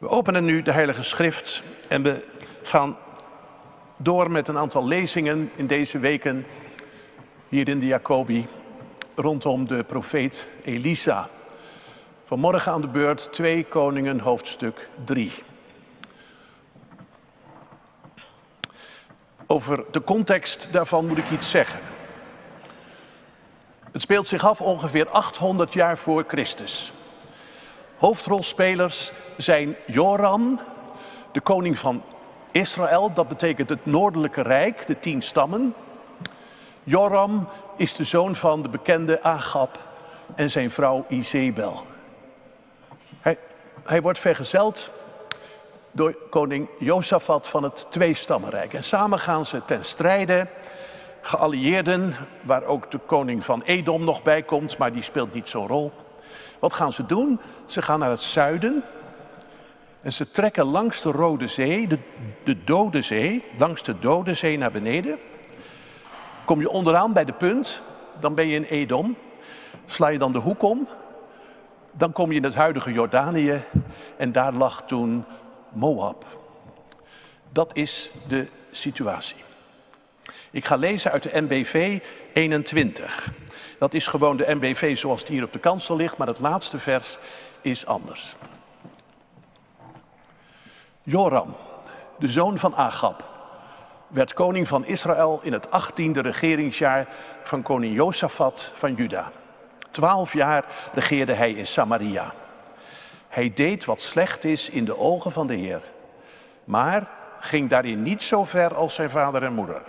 We openen nu de Heilige Schrift en we gaan door met een aantal lezingen in deze weken hier in de Jacobi rondom de profeet Elisa. Vanmorgen aan de beurt 2 Koningen hoofdstuk 3. Over de context daarvan moet ik iets zeggen. Het speelt zich af ongeveer 800 jaar voor Christus. Hoofdrolspelers zijn Joram, de koning van Israël, dat betekent het noordelijke rijk, de tien stammen. Joram is de zoon van de bekende Agab en zijn vrouw Izebel. Hij, hij wordt vergezeld door koning Josafat van het Tweestammenrijk. En samen gaan ze ten strijde, geallieerden, waar ook de koning van Edom nog bij komt, maar die speelt niet zo'n rol. Wat gaan ze doen? Ze gaan naar het zuiden en ze trekken langs de Rode Zee, de, de Dode Zee, langs de Dode Zee naar beneden. Kom je onderaan bij de punt, dan ben je in Edom. Sla je dan de hoek om, dan kom je in het huidige Jordanië en daar lag toen Moab. Dat is de situatie. Ik ga lezen uit de NBV 21. Dat is gewoon de NBV zoals die hier op de kansel ligt, maar het laatste vers is anders. Joram, de zoon van Agab, werd koning van Israël in het 18e regeringsjaar van koning Josafat van Juda. Twaalf jaar regeerde hij in Samaria. Hij deed wat slecht is in de ogen van de Heer, maar ging daarin niet zo ver als zijn vader en moeder.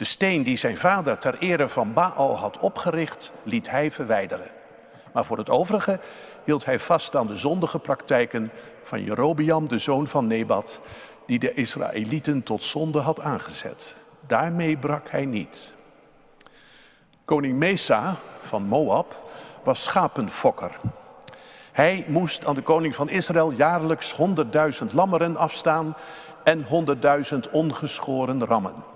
De steen die zijn vader ter ere van Baal had opgericht, liet hij verwijderen. Maar voor het overige hield hij vast aan de zondige praktijken van Jerobiam, de zoon van Nebat, die de Israëlieten tot zonde had aangezet. Daarmee brak hij niet. Koning Mesa van Moab was schapenfokker. Hij moest aan de koning van Israël jaarlijks honderdduizend lammeren afstaan en honderdduizend ongeschoren rammen.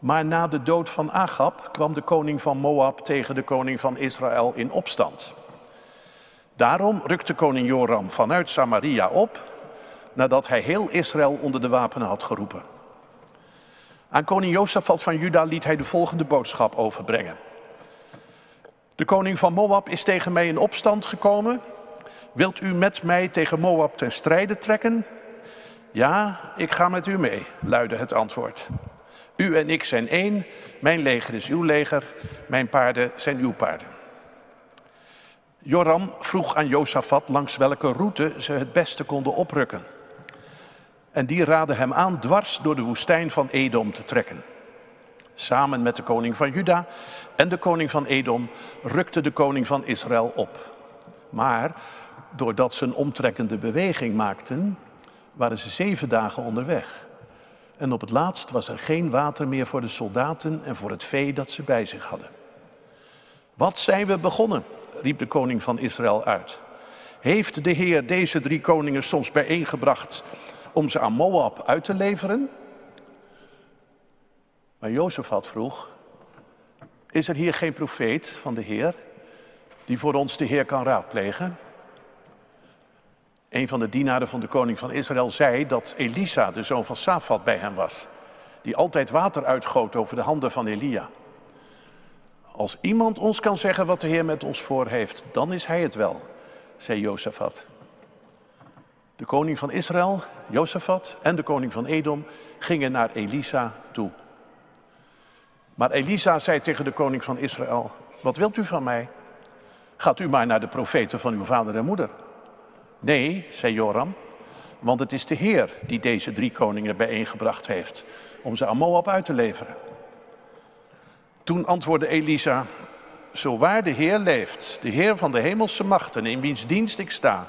Maar na de dood van Agab kwam de koning van Moab tegen de koning van Israël in opstand. Daarom rukte koning Joram vanuit Samaria op, nadat hij heel Israël onder de wapenen had geroepen. Aan koning Jozefat van Juda liet hij de volgende boodschap overbrengen. De koning van Moab is tegen mij in opstand gekomen. Wilt u met mij tegen Moab ten strijde trekken? Ja, ik ga met u mee, luidde het antwoord. U en ik zijn één, mijn leger is uw leger, mijn paarden zijn uw paarden. Joram vroeg aan Josafat langs welke route ze het beste konden oprukken. En die raadde hem aan dwars door de woestijn van Edom te trekken. Samen met de koning van Juda en de koning van Edom rukte de koning van Israël op. Maar doordat ze een omtrekkende beweging maakten, waren ze zeven dagen onderweg. En op het laatst was er geen water meer voor de soldaten en voor het vee dat ze bij zich hadden. Wat zijn we begonnen? riep de koning van Israël uit. Heeft de Heer deze drie koningen soms bijeengebracht om ze aan Moab uit te leveren? Maar had vroeg, is er hier geen profeet van de Heer die voor ons de Heer kan raadplegen? Een van de dienaren van de koning van Israël zei dat Elisa, de zoon van Safat, bij hem was. Die altijd water uitgoot over de handen van Elia. Als iemand ons kan zeggen wat de Heer met ons voor heeft, dan is hij het wel, zei Jozefat. De koning van Israël, Jozefat, en de koning van Edom gingen naar Elisa toe. Maar Elisa zei tegen de koning van Israël, wat wilt u van mij? Gaat u maar naar de profeten van uw vader en moeder. Nee, zei Joram, want het is de Heer die deze drie koningen bijeengebracht heeft om ze aan Moab uit te leveren. Toen antwoordde Elisa, zo waar de Heer leeft, de Heer van de hemelse machten, in wiens dienst ik sta.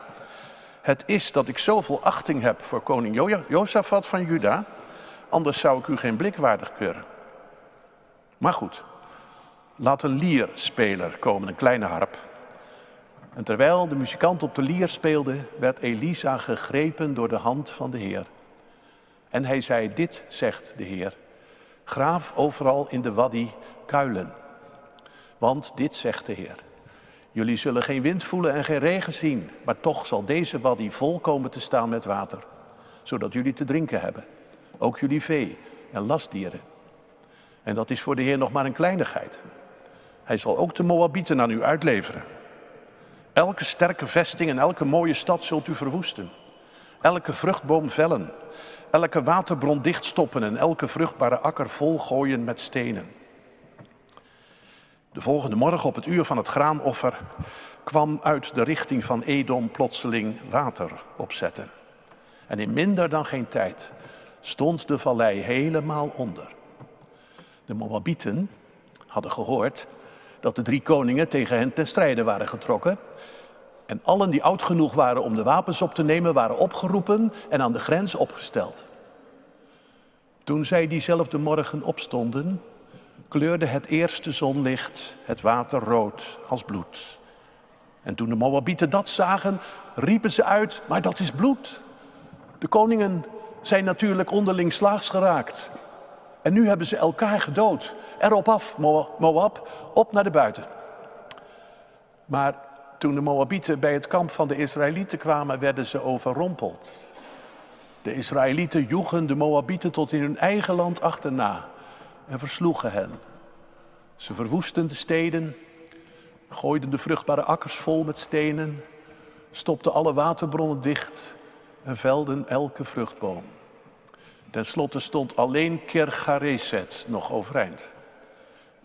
Het is dat ik zoveel achting heb voor koning jo Jozafat van Juda, anders zou ik u geen blik waardig keuren. Maar goed, laat een lierspeler komen, een kleine harp. En terwijl de muzikant op de lier speelde, werd Elisa gegrepen door de hand van de Heer. En hij zei, dit zegt de Heer, graaf overal in de wadi kuilen. Want dit zegt de Heer, Jullie zullen geen wind voelen en geen regen zien, maar toch zal deze waddy vol komen te staan met water, zodat jullie te drinken hebben. Ook jullie vee en lastdieren. En dat is voor de Heer nog maar een kleinigheid. Hij zal ook de Moabieten aan u uitleveren. Elke sterke vesting en elke mooie stad zult u verwoesten. Elke vruchtboom vellen. Elke waterbron dichtstoppen en elke vruchtbare akker volgooien met stenen. De volgende morgen op het uur van het graanoffer kwam uit de richting van Edom plotseling water opzetten. En in minder dan geen tijd stond de vallei helemaal onder. De Moabieten hadden gehoord dat de drie koningen tegen hen ten strijde waren getrokken. En allen die oud genoeg waren om de wapens op te nemen, waren opgeroepen en aan de grens opgesteld. Toen zij diezelfde morgen opstonden, kleurde het eerste zonlicht het water rood als bloed. En toen de Moabieten dat zagen, riepen ze uit, maar dat is bloed. De koningen zijn natuurlijk onderling slaags geraakt. En nu hebben ze elkaar gedood. Erop af, Moab, op naar de buiten. Maar toen de Moabieten bij het kamp van de Israëlieten kwamen, werden ze overrompeld. De Israëlieten joegen de Moabieten tot in hun eigen land achterna en versloegen hen. Ze verwoesten de steden, gooiden de vruchtbare akkers vol met stenen, stopten alle waterbronnen dicht en velden elke vruchtboom. Ten slotte stond alleen Kergareset nog overeind.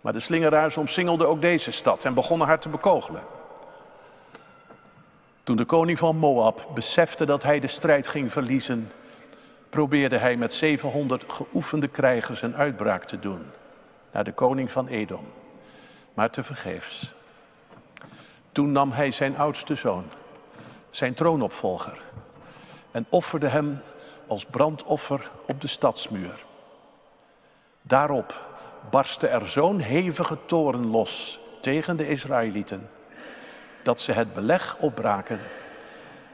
Maar de slingeraars omsingelden ook deze stad en begonnen haar te bekogelen. Toen de koning van Moab besefte dat hij de strijd ging verliezen, probeerde hij met 700 geoefende krijgers een uitbraak te doen naar de koning van Edom, maar tevergeefs. Toen nam hij zijn oudste zoon, zijn troonopvolger, en offerde hem als brandoffer op de stadsmuur. Daarop barstte er zo'n hevige toren los tegen de Israëlieten dat ze het beleg opbraken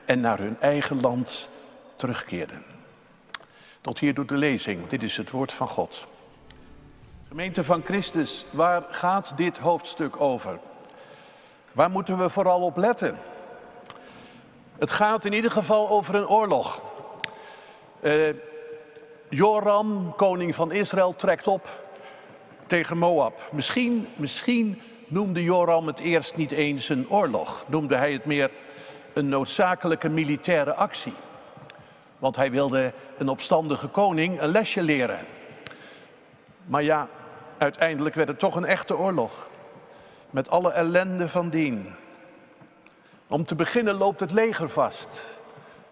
en naar hun eigen land terugkeerden. Tot hier doet de lezing. Dit is het woord van God. Gemeente van Christus, waar gaat dit hoofdstuk over? Waar moeten we vooral op letten? Het gaat in ieder geval over een oorlog. Uh, Joram, koning van Israël, trekt op tegen Moab. Misschien, misschien noemde Joram het eerst niet eens een oorlog. Noemde hij het meer een noodzakelijke militaire actie. Want hij wilde een opstandige koning een lesje leren. Maar ja, uiteindelijk werd het toch een echte oorlog. Met alle ellende van dien. Om te beginnen loopt het leger vast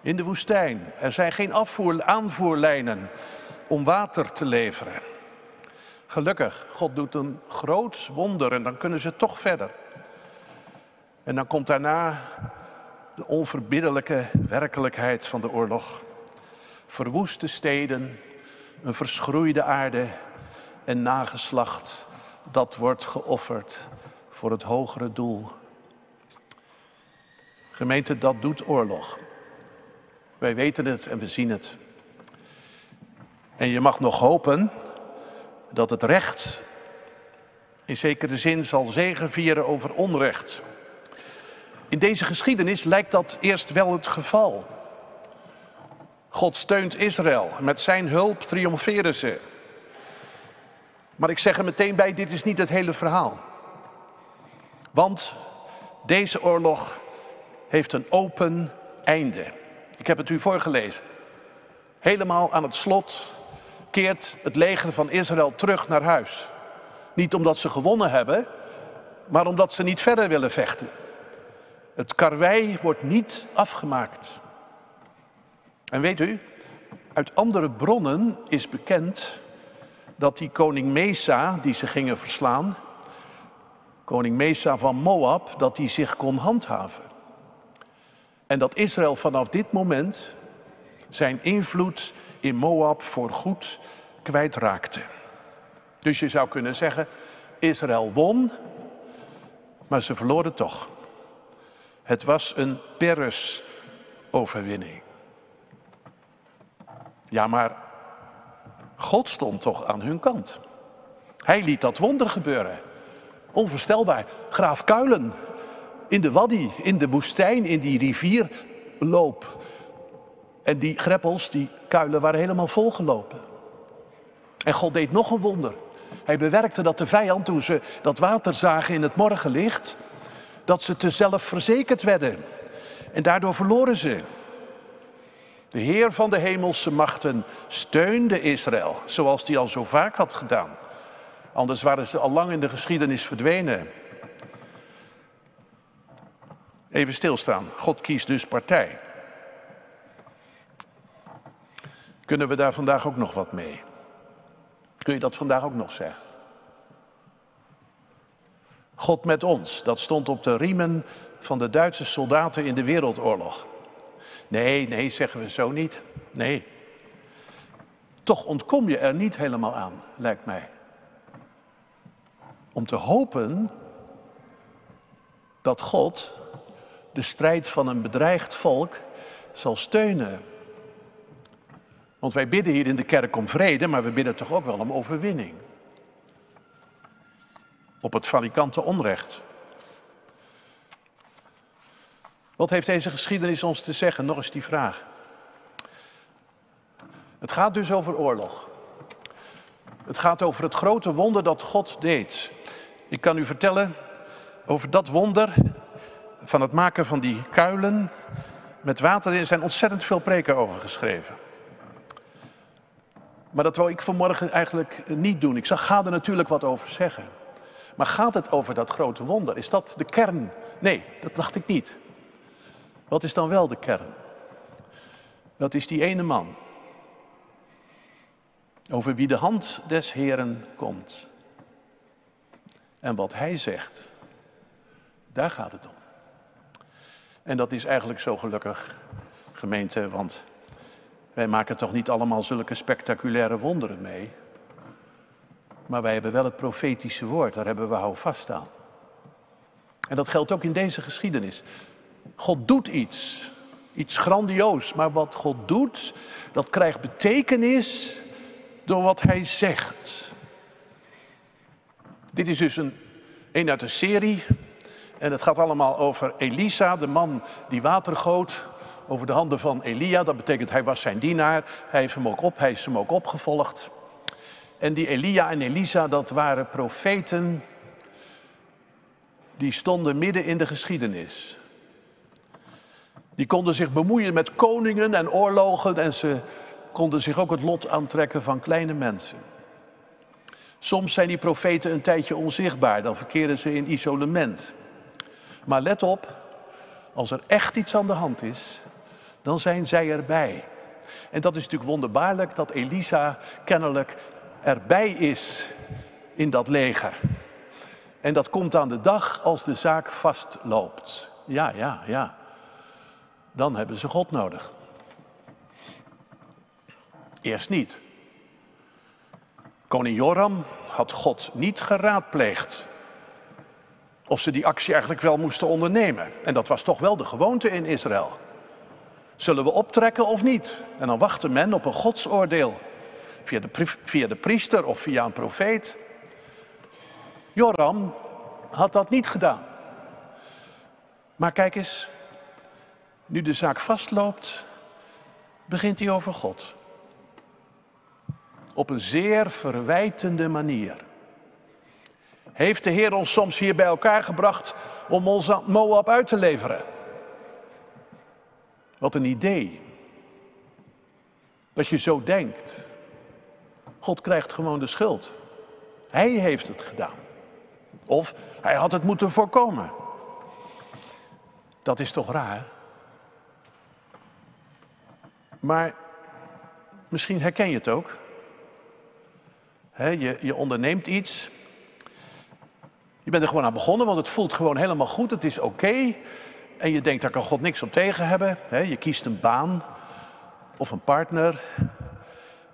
in de woestijn. Er zijn geen afvoer, aanvoerlijnen om water te leveren. Gelukkig, God doet een groot wonder en dan kunnen ze toch verder. En dan komt daarna de onverbiddelijke werkelijkheid van de oorlog. Verwoeste steden, een verschroeide aarde en nageslacht, dat wordt geofferd voor het hogere doel. Gemeente, dat doet oorlog. Wij weten het en we zien het. En je mag nog hopen dat het recht in zekere zin zal zegenvieren over onrecht. In deze geschiedenis lijkt dat eerst wel het geval. God steunt Israël. Met zijn hulp triomferen ze. Maar ik zeg er meteen bij, dit is niet het hele verhaal. Want deze oorlog heeft een open einde. Ik heb het u voorgelezen. Helemaal aan het slot keert het leger van Israël terug naar huis. Niet omdat ze gewonnen hebben, maar omdat ze niet verder willen vechten. Het karwei wordt niet afgemaakt. En weet u, uit andere bronnen is bekend dat die koning Mesa, die ze gingen verslaan, koning Mesa van Moab, dat die zich kon handhaven. En dat Israël vanaf dit moment zijn invloed in Moab voorgoed kwijtraakte. Dus je zou kunnen zeggen, Israël won, maar ze verloren toch. Het was een Peres-overwinning. Ja, maar God stond toch aan hun kant. Hij liet dat wonder gebeuren. Onvoorstelbaar. Graaf Kuilen in de waddi, in de woestijn, in die rivierloop. En die greppels, die kuilen waren helemaal volgelopen. En God deed nog een wonder. Hij bewerkte dat de vijand, toen ze dat water zagen in het morgenlicht, dat ze te zelfverzekerd werden. En daardoor verloren ze. De Heer van de hemelse machten steunde Israël, zoals hij al zo vaak had gedaan. Anders waren ze al lang in de geschiedenis verdwenen. Even stilstaan. God kiest dus partij. Kunnen we daar vandaag ook nog wat mee? Kun je dat vandaag ook nog zeggen? God met ons, dat stond op de riemen van de Duitse soldaten in de Wereldoorlog. Nee, nee, zeggen we zo niet. Nee. Toch ontkom je er niet helemaal aan, lijkt mij. Om te hopen dat God de strijd van een bedreigd volk zal steunen. Want wij bidden hier in de kerk om vrede, maar we bidden toch ook wel om overwinning. Op het valikante onrecht. Wat heeft deze geschiedenis ons te zeggen? Nog eens die vraag. Het gaat dus over oorlog. Het gaat over het grote wonder dat God deed. Ik kan u vertellen over dat wonder van het maken van die kuilen met water. Er zijn ontzettend veel preken over geschreven. Maar dat wil ik vanmorgen eigenlijk niet doen. Ik zag, ga natuurlijk wat over zeggen. Maar gaat het over dat grote wonder? Is dat de kern? Nee, dat dacht ik niet. Wat is dan wel de kern? Dat is die ene man. Over wie de hand des Heren komt. En wat hij zegt, daar gaat het om. En dat is eigenlijk zo gelukkig, gemeente, want wij maken toch niet allemaal zulke spectaculaire wonderen mee. Maar wij hebben wel het profetische woord, daar hebben we houvast aan. En dat geldt ook in deze geschiedenis. God doet iets, iets grandioos, maar wat God doet, dat krijgt betekenis door wat Hij zegt. Dit is dus een, een uit een serie en het gaat allemaal over Elisa, de man die water goot over de handen van Elia. Dat betekent hij was zijn dienaar. Hij, heeft hem ook op, hij is hem ook opgevolgd. En die Elia en Elisa, dat waren profeten die stonden midden in de geschiedenis. Die konden zich bemoeien met koningen en oorlogen en ze konden zich ook het lot aantrekken van kleine mensen. Soms zijn die profeten een tijdje onzichtbaar, dan verkeren ze in isolement. Maar let op, als er echt iets aan de hand is, dan zijn zij erbij. En dat is natuurlijk wonderbaarlijk dat Elisa kennelijk erbij is in dat leger. En dat komt aan de dag als de zaak vastloopt. Ja, ja, ja. Dan hebben ze God nodig. Eerst niet. Koning Joram had God niet geraadpleegd of ze die actie eigenlijk wel moesten ondernemen. En dat was toch wel de gewoonte in Israël. Zullen we optrekken of niet? En dan wachtte men op een godsoordeel. Via de, via de priester of via een profeet. Joram had dat niet gedaan. Maar kijk eens, nu de zaak vastloopt, begint hij over God. Op een zeer verwijtende manier. Heeft de Heer ons soms hier bij elkaar gebracht om ons aan Moab uit te leveren? Wat een idee. Dat je zo denkt. God krijgt gewoon de schuld. Hij heeft het gedaan. Of hij had het moeten voorkomen. Dat is toch raar? Maar misschien herken je het ook. je, je onderneemt iets je bent er gewoon aan begonnen, want het voelt gewoon helemaal goed. Het is oké. En je denkt, daar kan God niks op tegen hebben. Je kiest een baan of een partner.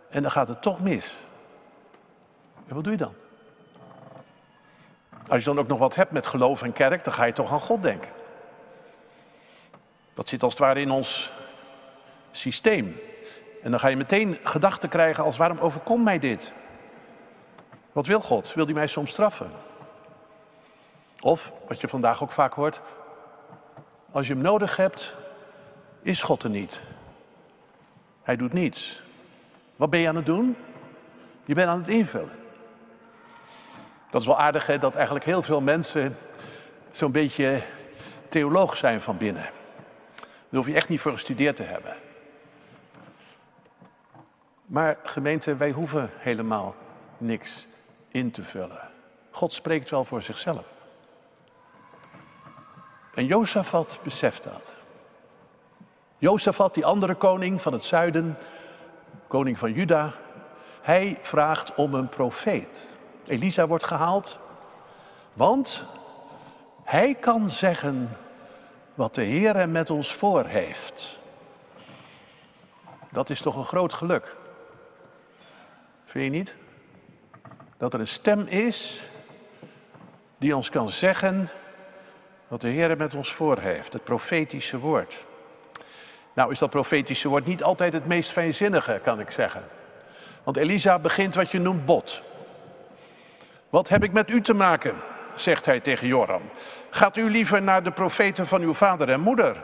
En dan gaat het toch mis. En wat doe je dan? Als je dan ook nog wat hebt met geloof en kerk, dan ga je toch aan God denken. Dat zit als het ware in ons systeem. En dan ga je meteen gedachten krijgen als waarom overkomt mij dit? Wat wil God? Wil hij mij soms straffen? Of, wat je vandaag ook vaak hoort, Als je hem nodig hebt, is God er niet. Hij doet niets. Wat ben je aan het doen? Je bent aan het invullen. Dat is wel aardig hè, dat eigenlijk heel veel mensen zo'n beetje theoloog zijn van binnen. Daar hoef je echt niet voor gestudeerd te hebben. Maar gemeente, wij hoeven helemaal niks in te vullen. God spreekt wel voor zichzelf. En Jozefat beseft dat. Jozefat, die andere koning van het zuiden, koning van Juda, hij vraagt om een profeet. Elisa wordt gehaald, want hij kan zeggen wat de Heer hem met ons voor heeft. Dat is toch een groot geluk. Vind je niet? Dat er een stem is die ons kan zeggen wat de Heer met ons voor heeft, het profetische woord. Nou is dat profetische woord niet altijd het meest fijnzinnige, kan ik zeggen. Want Elisa begint wat je noemt bot. Wat heb ik met u te maken, zegt hij tegen Joram. Gaat u liever naar de profeten van uw vader en moeder?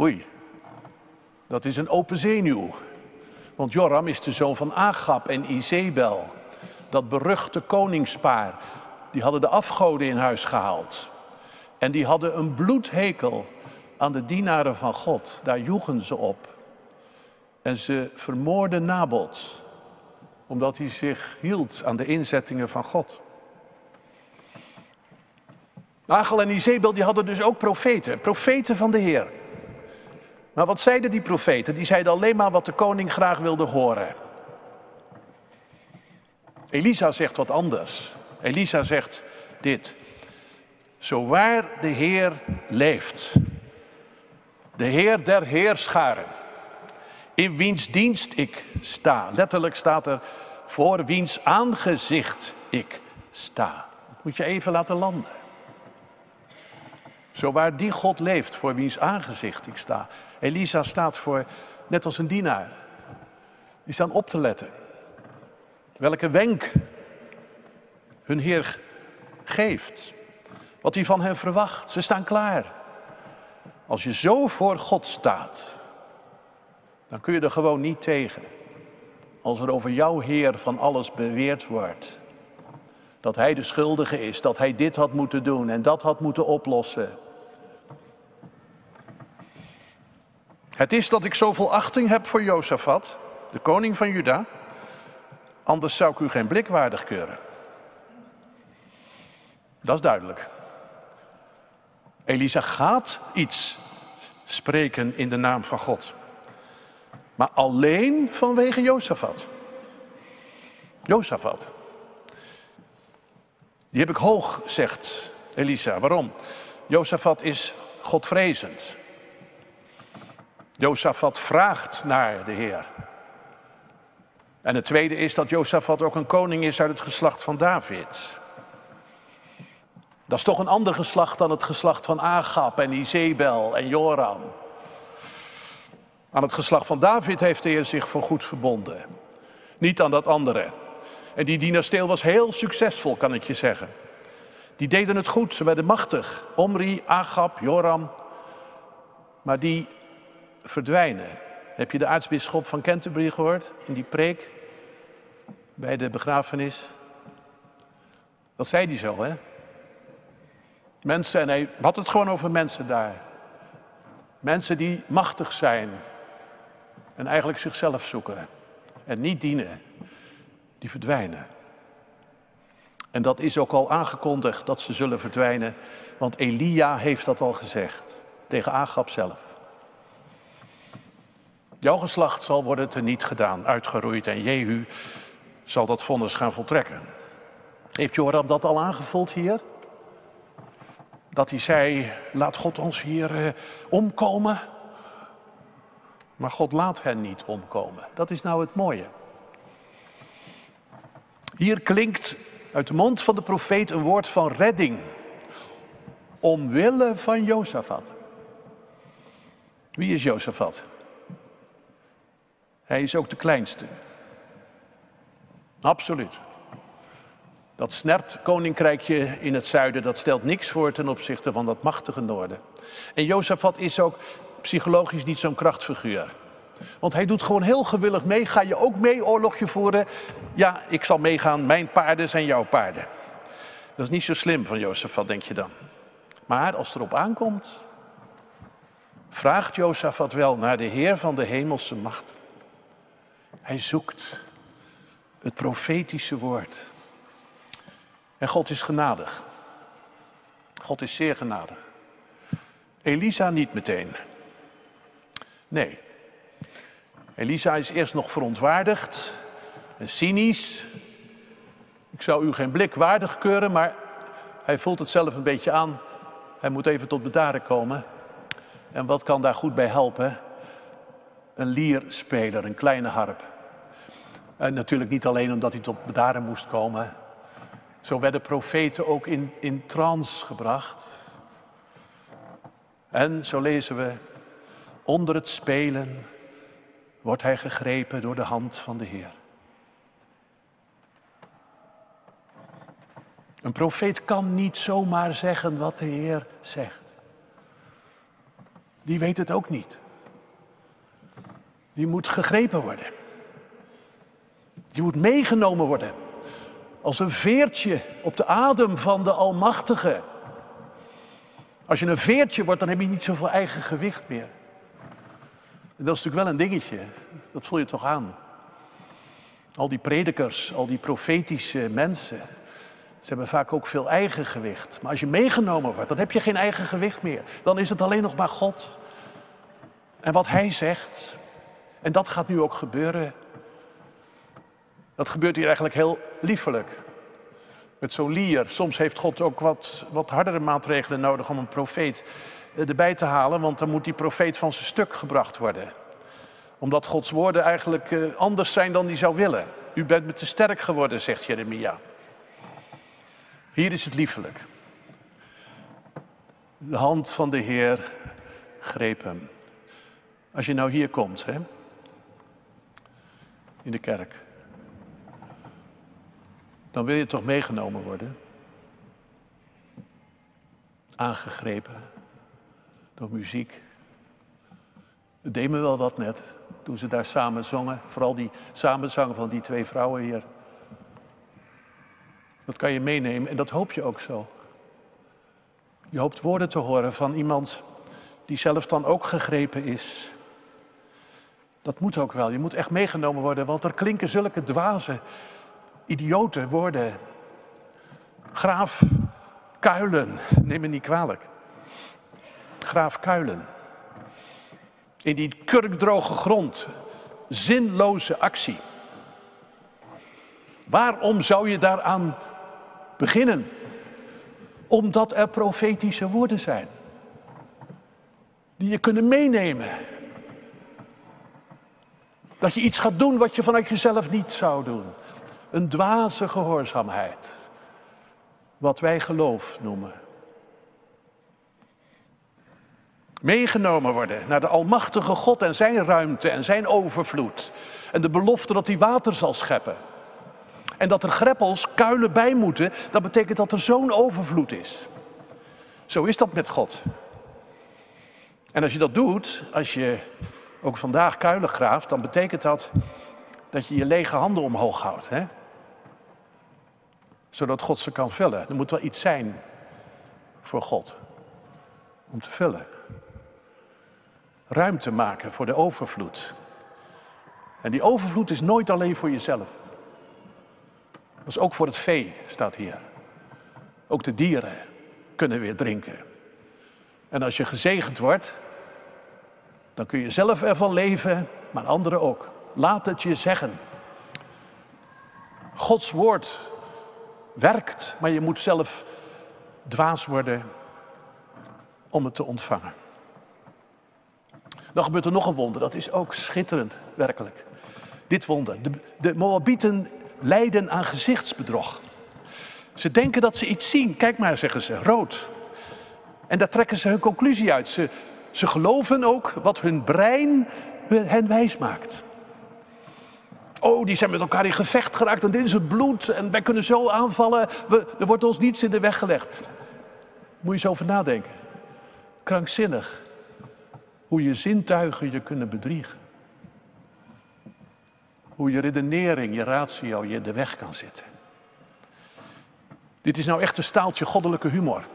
Oei, dat is een open zenuw. Want Joram is de zoon van Agab en Izebel. Dat beruchte koningspaar. Die hadden de afgoden in huis gehaald. En die hadden een bloedhekel aan de dienaren van God. Daar joegen ze op. En ze vermoorden Nabot. Omdat hij zich hield aan de inzettingen van God. Nagel en Izebel die hadden dus ook profeten. Profeten van de Heer. Maar wat zeiden die profeten? Die zeiden alleen maar wat de koning graag wilde horen. Elisa zegt wat anders. Elisa zegt dit. Zo waar de Heer leeft, de Heer der Heerscharen, in wiens dienst ik sta. Letterlijk staat er voor wiens aangezicht ik sta. Dat moet je even laten landen. Zo waar die God leeft, voor wiens aangezicht ik sta. Elisa staat voor, net als een dienaar. Die staan op te letten. Welke wenk hun Heer geeft. Wat hij van hen verwacht. Ze staan klaar. Als je zo voor God staat, dan kun je er gewoon niet tegen. Als er over jouw Heer van alles beweerd wordt. Dat hij de schuldige is, dat hij dit had moeten doen en dat had moeten oplossen. Het is dat ik zoveel achting heb voor Jozefat, de koning van Juda. Anders zou ik u geen blik waardig keuren. Dat is duidelijk. Elisa gaat iets spreken in de naam van God. Maar alleen vanwege Jozefat. Jozefat. Die heb ik hoog, zegt Elisa. Waarom? Jozefat is Godvrezend. Jozefat vraagt naar de Heer. En het tweede is dat Jozefat ook een koning is uit het geslacht van David. Dat is toch een ander geslacht dan het geslacht van Agab en Izebel en Joram. Aan het geslacht van David heeft de Heer zich voorgoed verbonden. Niet aan dat andere. En die dynastie was heel succesvol, kan ik je zeggen. Die deden het goed, ze werden machtig. Omri, Agab, Joram. Maar die verdwijnen. Heb je de aartsbisschop van Canterbury gehoord in die preek bij de begrafenis? Dat zei hij zo, hè? Mensen, en hij had het gewoon over mensen daar. Mensen die machtig zijn en eigenlijk zichzelf zoeken en niet dienen, die verdwijnen. En dat is ook al aangekondigd dat ze zullen verdwijnen, want Elia heeft dat al gezegd tegen Agab zelf. Jouw geslacht zal worden teniet gedaan, uitgeroeid en Jehu zal dat vonnis gaan voltrekken. Heeft Joram dat al aangevuld hier? Dat hij zei, laat God ons hier uh, omkomen. Maar God laat hen niet omkomen. Dat is nou het mooie. Hier klinkt uit de mond van de profeet een woord van redding. Omwille van Jozefat. Wie is Jozefat? Hij is ook de kleinste. Absoluut. Dat snert koninkrijkje in het zuiden, dat stelt niks voor ten opzichte van dat machtige noorden. En Jozefat is ook psychologisch niet zo'n krachtfiguur. Want hij doet gewoon heel gewillig mee. Ga je ook mee oorlogje voeren? Ja, ik zal meegaan. Mijn paarden zijn jouw paarden. Dat is niet zo slim van Jozefat, denk je dan. Maar als het erop aankomt, vraagt Jozefat wel naar de Heer van de hemelse macht. Hij zoekt het profetische woord. En God is genadig. God is zeer genadig. Elisa niet meteen. Nee. Elisa is eerst nog verontwaardigd en cynisch. Ik zou u geen blik waardig keuren, maar hij voelt het zelf een beetje aan. Hij moet even tot bedaren komen. En wat kan daar goed bij helpen? Een lierspeler, een kleine harp. En natuurlijk niet alleen omdat hij tot bedaren moest komen. Zo werden profeten ook in, in trance gebracht. En zo lezen we, onder het spelen wordt hij gegrepen door de hand van de Heer. Een profeet kan niet zomaar zeggen wat de Heer zegt. Die weet het ook niet. Die moet gegrepen worden. Die moet meegenomen worden. Als een veertje op de adem van de Almachtige. Als je een veertje wordt, dan heb je niet zoveel eigen gewicht meer. En dat is natuurlijk wel een dingetje. Dat voel je toch aan. Al die predikers, al die profetische mensen. Ze hebben vaak ook veel eigen gewicht. Maar als je meegenomen wordt, dan heb je geen eigen gewicht meer. Dan is het alleen nog maar God. En wat Hij zegt. En dat gaat nu ook gebeuren. Dat gebeurt hier eigenlijk heel liefelijk. Met zo'n lier. Soms heeft God ook wat, wat hardere maatregelen nodig om een profeet eh, erbij te halen. Want dan moet die profeet van zijn stuk gebracht worden. Omdat Gods woorden eigenlijk eh, anders zijn dan hij zou willen. U bent me te sterk geworden, zegt Jeremia. Hier is het liefelijk. De hand van de Heer greep hem. Als je nou hier komt, hè, in de kerk, dan wil je toch meegenomen worden. Aangegrepen door muziek. Deed me wel wat net toen ze daar samen zongen. Vooral die samenzang van die twee vrouwen hier. Dat kan je meenemen en dat hoop je ook zo. Je hoopt woorden te horen van iemand die zelf dan ook gegrepen is. Dat moet ook wel. Je moet echt meegenomen worden, want er klinken zulke dwaze, idiote woorden. Graaf Kuilen, neem me niet kwalijk. Graaf Kuilen. In die kurkdroge grond, zinloze actie. Waarom zou je daaraan beginnen. Omdat er profetische woorden zijn. Die je kunnen meenemen. Dat je iets gaat doen wat je vanuit jezelf niet zou doen. Een dwaze gehoorzaamheid. Wat wij geloof noemen. Meegenomen worden naar de Almachtige God en zijn ruimte en zijn overvloed. En de belofte dat hij water zal scheppen. En dat er greppels, kuilen bij moeten, dat betekent dat er zo'n overvloed is. Zo is dat met God. En als je dat doet, als je ook vandaag kuilen graaft, dan betekent dat dat je je lege handen omhoog houdt. Hè? Zodat God ze kan vullen. Er moet wel iets zijn voor God om te vullen. Ruimte maken voor de overvloed. En die overvloed is nooit alleen voor jezelf. Dat is ook voor het vee, staat hier. Ook de dieren kunnen weer drinken. En als je gezegend wordt, dan kun je zelf ervan leven, maar anderen ook. Laat het je zeggen. Gods woord werkt, maar je moet zelf dwaas worden om het te ontvangen. Dan gebeurt er nog een wonder, dat is ook schitterend, werkelijk. Dit wonder. De, de Moabieten lijden aan gezichtsbedrog. Ze denken dat ze iets zien. Kijk maar, zeggen ze, rood. En daar trekken ze hun conclusie uit. Ze, ze geloven ook wat hun brein hen wijs maakt. Oh, die zijn met elkaar in gevecht geraakt en dit is het bloed en wij kunnen zo aanvallen. We, er wordt ons niets in de weg gelegd. Moet je eens over nadenken. Krankzinnig. Hoe je zintuigen je kunnen bedriegen. Hoe je redenering, je ratio je de weg kan zitten. Dit is nou echt een staaltje goddelijke humor.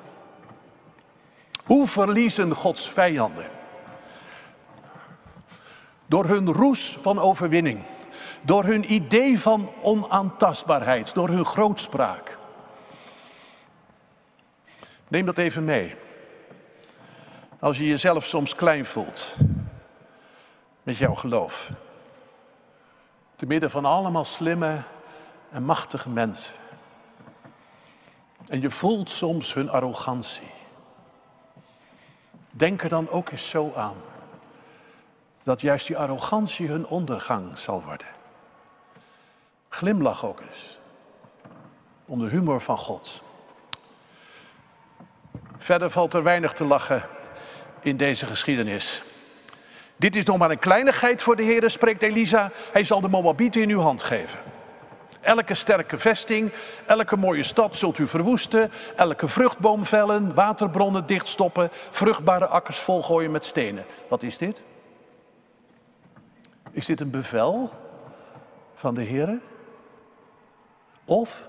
Hoe verliezen Gods vijanden? Door hun roes van overwinning. Door hun idee van onaantastbaarheid. Door hun grootspraak. Neem dat even mee. Als je jezelf soms klein voelt. Met jouw geloof. Te midden van allemaal slimme en machtige mensen. En je voelt soms hun arrogantie. Denk er dan ook eens zo aan dat juist die arrogantie hun ondergang zal worden. Glimlach ook eens om de humor van God. Verder valt er weinig te lachen in deze geschiedenis. Dit is nog maar een kleinigheid voor de Heer, spreekt Elisa. Hij zal de Moabieten in uw hand geven. Elke sterke vesting, elke mooie stad zult u verwoesten. Elke vruchtboom vellen, waterbronnen dichtstoppen, vruchtbare akkers volgooien met stenen. Wat is dit? Is dit een bevel van de Heer? Of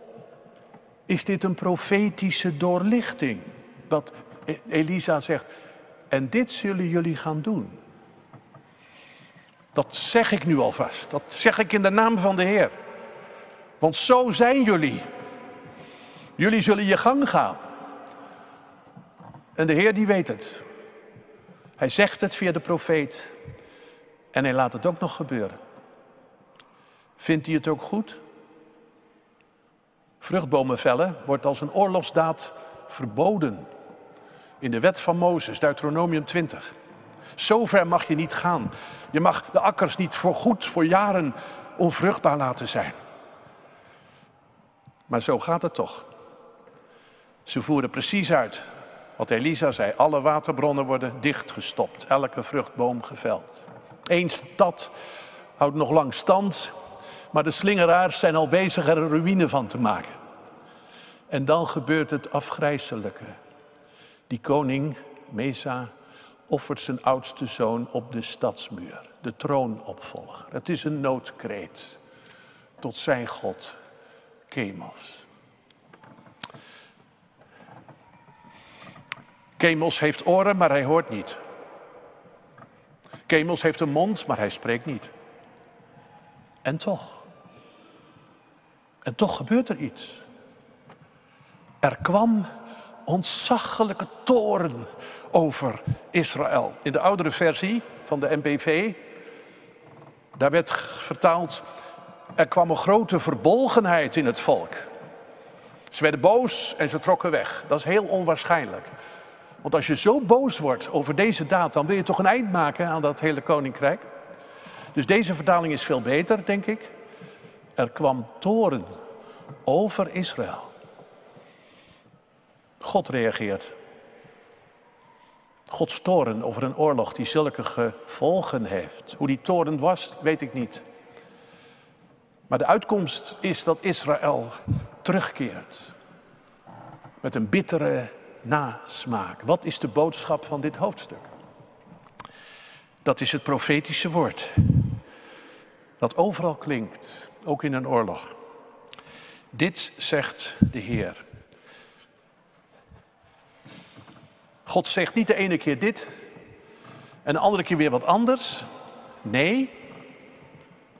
is dit een profetische doorlichting? Dat Elisa zegt, en dit zullen jullie gaan doen. Dat zeg ik nu alvast. Dat zeg ik in de naam van de Heer. Want zo zijn jullie. Jullie zullen je gang gaan. En de Heer die weet het. Hij zegt het via de profeet. En hij laat het ook nog gebeuren. Vindt hij het ook goed? Vruchtbomen vellen wordt als een oorlogsdaad verboden. In de wet van Mozes, Deuteronomium 20. Zover mag je niet gaan. Je mag de akkers niet voor goed, voor jaren onvruchtbaar laten zijn. Maar zo gaat het toch. Ze voeren precies uit wat Elisa zei. Alle waterbronnen worden dichtgestopt, elke vruchtboom geveld. Eén stad houdt nog lang stand, maar de slingeraars zijn al bezig er een ruïne van te maken. En dan gebeurt het afgrijzelijke. Die koning, Mesa, offert zijn oudste zoon op de stadsmuur, de troonopvolger. Het is een noodkreet tot zijn God, Kemos. Kemos heeft oren, maar hij hoort niet. Kemos heeft een mond, maar hij spreekt niet. En toch. En toch gebeurt er iets. Er kwam ontzaglijke toren over Israël. In de oudere versie van de MBV, daar werd vertaald, er kwam een grote verbolgenheid in het volk. Ze werden boos en ze trokken weg. Dat is heel onwaarschijnlijk. Want als je zo boos wordt over deze daad, dan wil je toch een eind maken aan dat hele koninkrijk. Dus deze vertaling is veel beter, denk ik. Er kwam toren over Israël. God reageert. Gods toren over een oorlog die zulke gevolgen heeft. Hoe die toren was, weet ik niet. Maar de uitkomst is dat Israël terugkeert. Met een bittere nasmaak. Wat is de boodschap van dit hoofdstuk? Dat is het profetische woord. Dat overal klinkt, ook in een oorlog. Dit zegt de Heer. God zegt niet de ene keer dit en de andere keer weer wat anders. Nee,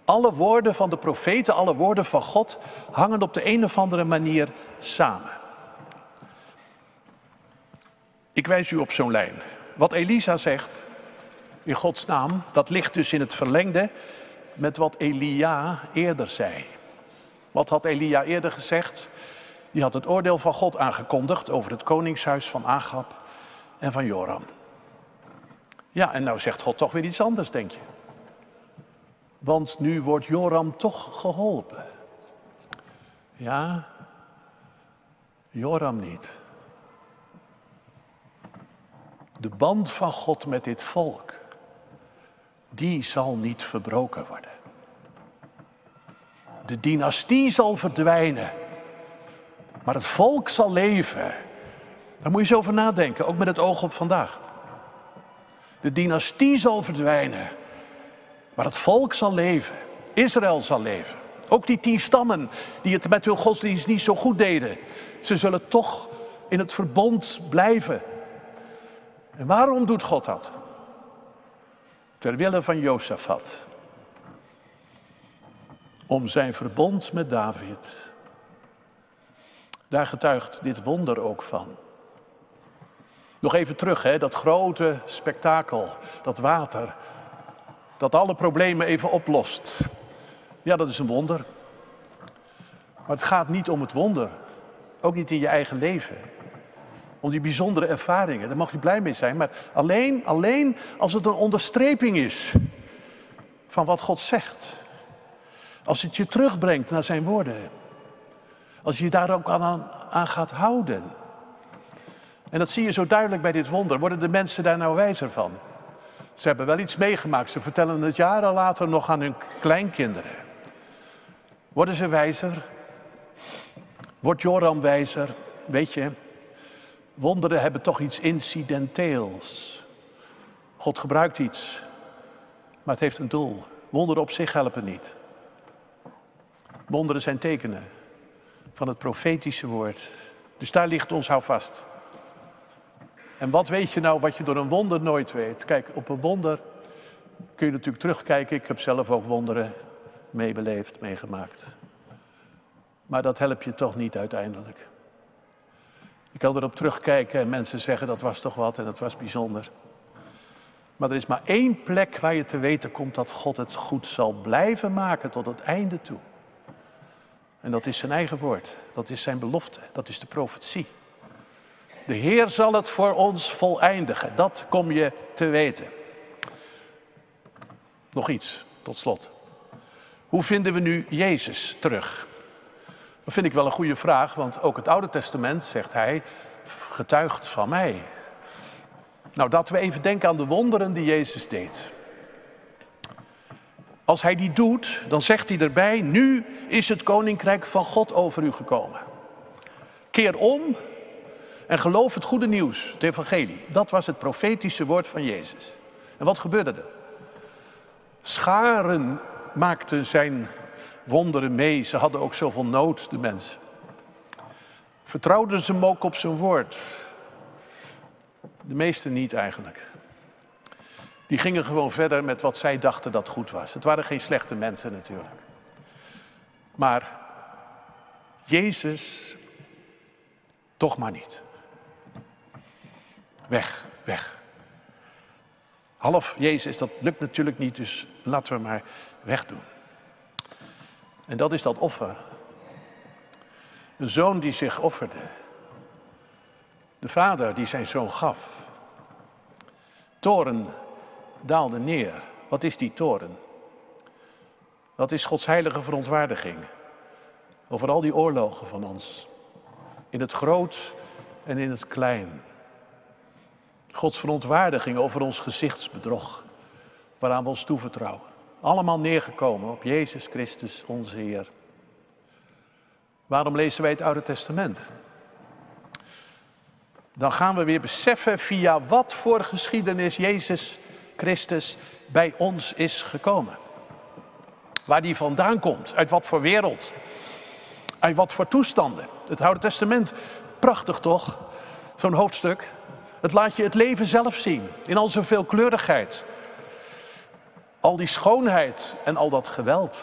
alle woorden van de profeten, alle woorden van God hangen op de een of andere manier samen. Ik wijs u op zo'n lijn. Wat Elisa zegt in Gods naam, dat ligt dus in het verlengde met wat Elia eerder zei. Wat had Elia eerder gezegd? Die had het oordeel van God aangekondigd over het koningshuis van Agab en van Joram. Ja, en nou zegt God toch weer iets anders, denk je. Want nu wordt Joram toch geholpen. Ja, Joram niet. De band van God met dit volk, die zal niet verbroken worden. De dynastie zal verdwijnen, maar het volk zal leven. Daar moet je eens over nadenken, ook met het oog op vandaag. De dynastie zal verdwijnen, maar het volk zal leven. Israël zal leven. Ook die tien stammen die het met hun godsdienst niet zo goed deden, ze zullen toch in het verbond blijven. En waarom doet God dat? Ter wille van Jozefat. Om zijn verbond met David. Daar getuigt dit wonder ook van. Nog even terug, hè, dat grote spektakel, dat water, dat alle problemen even oplost. Ja, dat is een wonder. Maar het gaat niet om het wonder. Ook niet in je eigen leven. Om die bijzondere ervaringen, daar mag je blij mee zijn. Maar alleen, alleen als het een onderstreping is van wat God zegt. Als het je terugbrengt naar zijn woorden. Als je daar ook aan, aan gaat houden. En dat zie je zo duidelijk bij dit wonder. Worden de mensen daar nou wijzer van? Ze hebben wel iets meegemaakt. Ze vertellen het jaren later nog aan hun kleinkinderen. Worden ze wijzer? Wordt Joram wijzer? Weet je, wonderen hebben toch iets incidenteels. God gebruikt iets, maar het heeft een doel. Wonderen op zich helpen niet. Wonderen zijn tekenen van het profetische woord. Dus daar ligt ons houvast. En wat weet je nou wat je door een wonder nooit weet? Kijk, op een wonder kun je natuurlijk terugkijken. Ik heb zelf ook wonderen meebeleefd, meegemaakt. Maar dat helpt je toch niet uiteindelijk. Je kan erop terugkijken en mensen zeggen dat was toch wat en dat was bijzonder. Maar er is maar één plek waar je te weten komt dat God het goed zal blijven maken tot het einde toe. En dat is zijn eigen woord, dat is zijn belofte, dat is de profetie. De Heer zal het voor ons voleindigen, dat kom je te weten. Nog iets, tot slot. Hoe vinden we nu Jezus terug? Dat vind ik wel een goede vraag, want ook het Oude Testament, zegt hij, getuigt van mij. Nou, dat we even denken aan de wonderen die Jezus deed. Als hij die doet, dan zegt hij erbij, nu is het koninkrijk van God over u gekomen. Keer om en geloof het goede nieuws, het evangelie. Dat was het profetische woord van Jezus. En wat gebeurde er? Scharen maakten zijn wonderen mee. Ze hadden ook zoveel nood, de mensen. Vertrouwden ze hem ook op zijn woord? De meesten niet eigenlijk. Die gingen gewoon verder met wat zij dachten dat goed was. Het waren geen slechte mensen natuurlijk. Maar Jezus toch maar niet. Weg, weg. Half Jezus, dat lukt natuurlijk niet, dus laten we maar wegdoen. En dat is dat offer. Een zoon die zich offerde. De vader die zijn zoon gaf. Toren daalde neer. Wat is die toren? Dat is Gods heilige verontwaardiging over al die oorlogen van ons. In het groot en in het klein. Gods verontwaardiging over ons gezichtsbedrog, waaraan we ons toevertrouwen. Allemaal neergekomen op Jezus Christus, onze Heer. Waarom lezen wij het Oude Testament? Dan gaan we weer beseffen via wat voor geschiedenis Jezus Christus bij ons is gekomen. Waar die vandaan komt, uit wat voor wereld, uit wat voor toestanden. Het Oude Testament, prachtig toch? Zo'n hoofdstuk. Het laat je het leven zelf zien, in al zijn veelkleurigheid. Al die schoonheid en al dat geweld.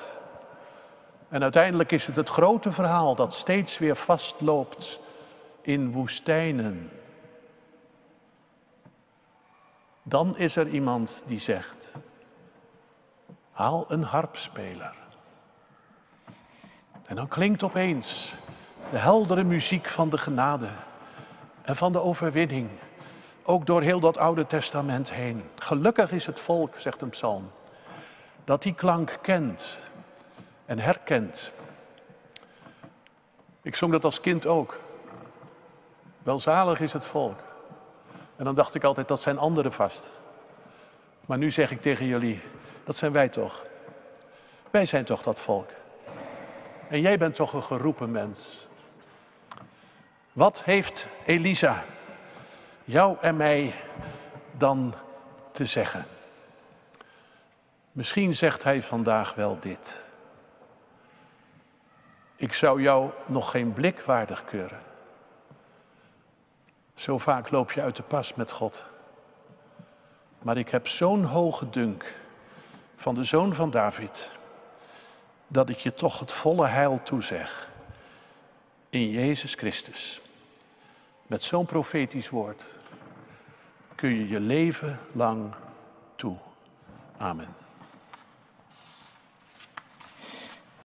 En uiteindelijk is het het grote verhaal dat steeds weer vastloopt in woestijnen. Dan is er iemand die zegt, haal een harpspeler. En dan klinkt opeens de heldere muziek van de genade en van de overwinning. Ook door heel dat Oude Testament heen. Gelukkig is het volk, zegt een psalm, dat die klank kent en herkent. Ik zong dat als kind ook. Welzalig is het volk. En dan dacht ik altijd, dat zijn anderen vast. Maar nu zeg ik tegen jullie, dat zijn wij toch. Wij zijn toch dat volk. En jij bent toch een geroepen mens. Wat heeft Elisa jou en mij dan te zeggen? Misschien zegt hij vandaag wel dit. Ik zou jou nog geen blik waardig keuren. Zo vaak loop je uit de pas met God. Maar ik heb zo'n hoge dunk van de zoon van David, dat ik je toch het volle heil toezeg. In Jezus Christus. Met zo'n profetisch woord kun je je leven lang toe. Amen.